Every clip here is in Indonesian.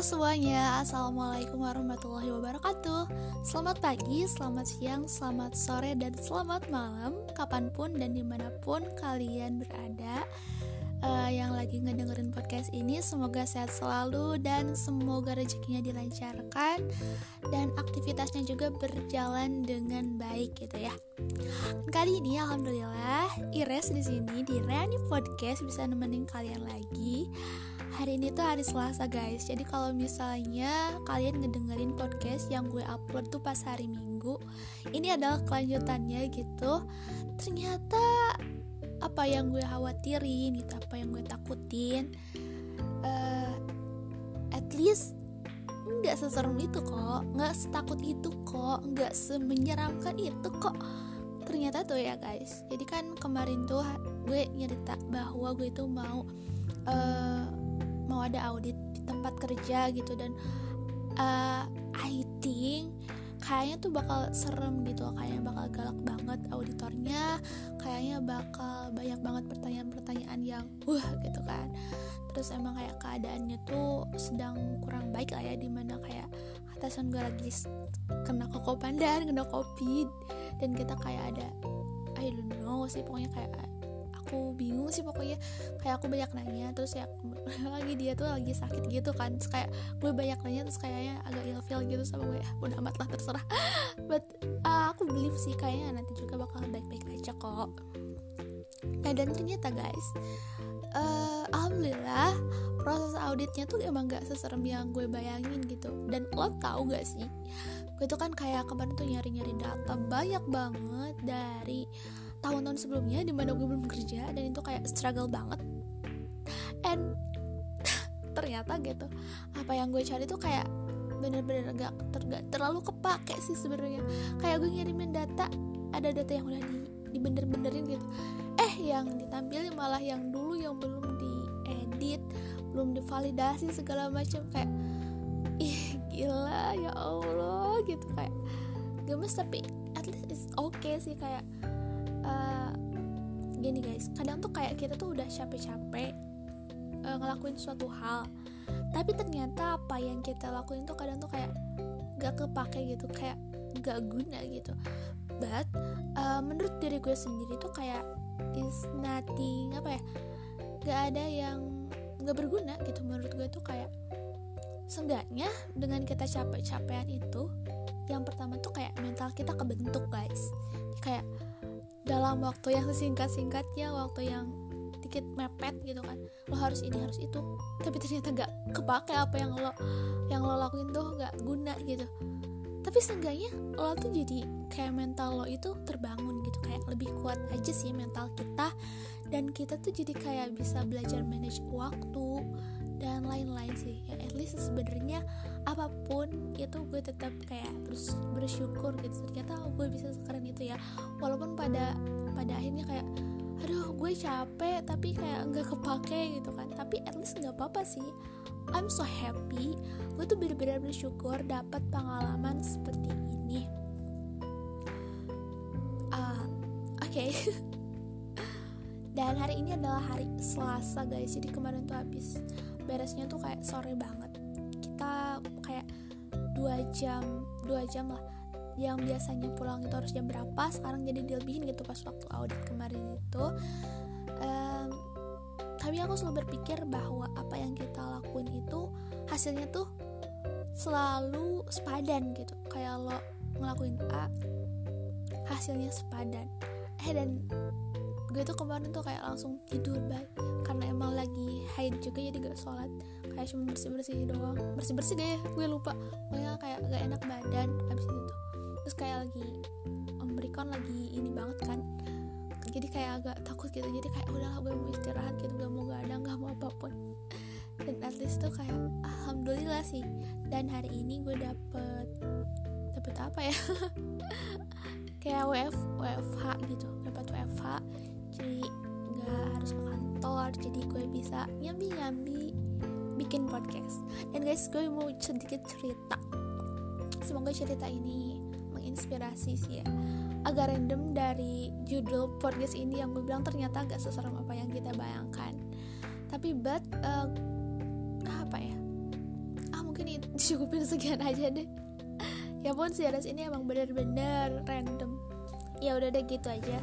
Halo semuanya, Assalamualaikum warahmatullahi wabarakatuh. Selamat pagi, selamat siang, selamat sore, dan selamat malam Kapan pun dan di mana pun kalian berada uh, Yang lagi ngedengerin podcast ini Semoga sehat selalu dan semoga rezekinya dilancarkan Dan aktivitasnya juga berjalan dengan baik gitu ya. Kali ini Alhamdulillah Ires di sini di Reani Podcast bisa nemenin kalian lagi. Hari ini tuh hari Selasa guys. Jadi kalau misalnya kalian ngedengerin podcast yang gue upload tuh pas hari Minggu Ini adalah kelanjutannya gitu. Ternyata apa yang gue khawatirin gitu Apa yang gue takutin uh, At least nggak seserem itu kok nggak setakut itu kok nggak semenyeramkan itu kok. Ternyata tuh ya guys. Jadi kan kemarin tuh gue nyerita bahwa gue itu mau uh, mau ada audit di tempat kerja gitu dan uh, I think kayaknya tuh bakal serem gitu kayaknya bakal galak banget auditornya kayaknya bakal banyak banget pertanyaan-pertanyaan yang wah gitu kan. Terus emang kayak keadaannya tuh sedang kurang baik lah ya di mana kayak atasan gue lagi kena koko pandan kena covid dan kita kayak ada I don't know sih pokoknya kayak aku bingung sih pokoknya. Kayak aku banyak nanya terus ya lagi dia tuh lagi sakit gitu kan. Terus kayak gue banyak nanya terus kayaknya agak ilfeel gitu sama gue. Ya udah amat lah terserah. But uh, aku believe sih kayaknya nanti juga bakal baik-baik aja kok. Nah dan ternyata guys uh, alhamdulillah proses auditnya tuh emang gak seserem yang gue bayangin gitu. Dan lo tau gak sih gue tuh kan kayak kemarin tuh nyari-nyari data banyak banget dari tahun-tahun sebelumnya di mana gue belum kerja dan itu kayak struggle banget. And ternyata gitu apa yang gue cari tuh kayak bener-bener gak, ter, gak terlalu kepake sih sebenarnya. Kayak gue ngirimin data ada data yang udah di dibener-benerin gitu. Eh yang ditampilin malah yang dulu yang belum diedit belum divalidasi segala macam kayak ih gila ya allah gitu kayak gemes tapi at least it's okay sih kayak uh, gini guys kadang tuh kayak kita tuh udah capek-capek uh, ngelakuin suatu hal tapi ternyata apa yang kita lakuin tuh kadang tuh kayak gak kepake gitu kayak gak guna gitu. But uh, menurut diri gue sendiri tuh kayak is nothing apa ya gak ada yang gak berguna gitu menurut gue tuh kayak seenggaknya dengan kita capek-capean itu yang pertama tuh kayak mental kita kebentuk guys. Kayak dalam waktu yang singkat-singkatnya waktu yang dikit mepet gitu kan. Lo harus ini harus itu. Tapi ternyata gak kepake apa yang lo yang lo lakuin tuh gak guna gitu. Tapi seenggaknya lo tuh jadi kayak mental lo itu terbangun gitu. Kayak lebih kuat aja sih mental kita. Dan kita tuh jadi kayak bisa belajar manage waktu dan lain-lain sih. Ya at least sebenarnya apa pun itu gue tetap kayak terus bersyukur gitu. Ternyata gue bisa sekarang itu ya. Walaupun pada pada akhirnya kayak aduh gue capek tapi kayak nggak kepake gitu kan. Tapi at least nggak apa-apa sih. I'm so happy. Gue tuh bener-bener bersyukur dapat pengalaman seperti ini. Uh, oke. Okay. dan hari ini adalah hari Selasa guys. Jadi kemarin tuh habis beresnya tuh kayak sore banget. Kita kayak dua jam dua jam lah yang biasanya pulang itu harus jam berapa sekarang jadi dilebihin gitu pas waktu audit kemarin itu. Um, tapi aku selalu berpikir bahwa apa yang kita lakuin itu hasilnya tuh selalu sepadan gitu. Kayak lo ngelakuin A hasilnya sepadan. Eh dan gue tuh kemarin tuh kayak langsung tidur baik karena emang lagi haid juga jadi gak sholat. Kayak cuma bersih bersih doang. Bersih bersih deh gue lupa. Pokoknya kayak gak enak badan abis itu terus kayak lagi om Rikon lagi ini banget kan. Jadi kayak agak takut gitu. Jadi kayak udah gue mau istirahat gitu gak mau gak ada gak mau apa pun. Dan at least tuh kayak alhamdulillah sih. Dan hari ini gue dapet dapet apa ya? Kayak WF WFH gitu. Dapat WFH jadi nggak harus ke kantor jadi gue bisa nyambi nyambi bikin podcast. Dan guys gue mau sedikit cerita. Semoga cerita ini menginspirasi sih ya. Agak random dari judul podcast ini yang gue bilang ternyata gak seserem apa yang kita bayangkan. Tapi but uh, apa ya? Ah mungkin cukupin sekian aja deh. Ya pun series ini emang bener-bener random. Ya udah deh gitu aja.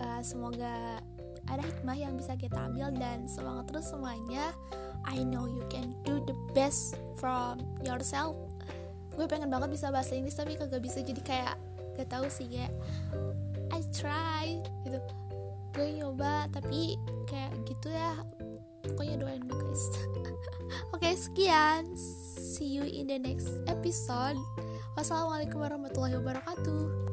Uh, semoga ada hikmah yang bisa kita ambil dan semangat terus semuanya. I know you can do the best from yourself gue pengen banget bisa bahasa Inggris tapi kagak bisa. Jadi kayak gak tahu sih ya I try gitu. Gue nyoba tapi kayak gitu ya. Pokoknya doain gue guys. Oke okay, sekian. See you in the next episode. Wassalamualaikum warahmatullahi wabarakatuh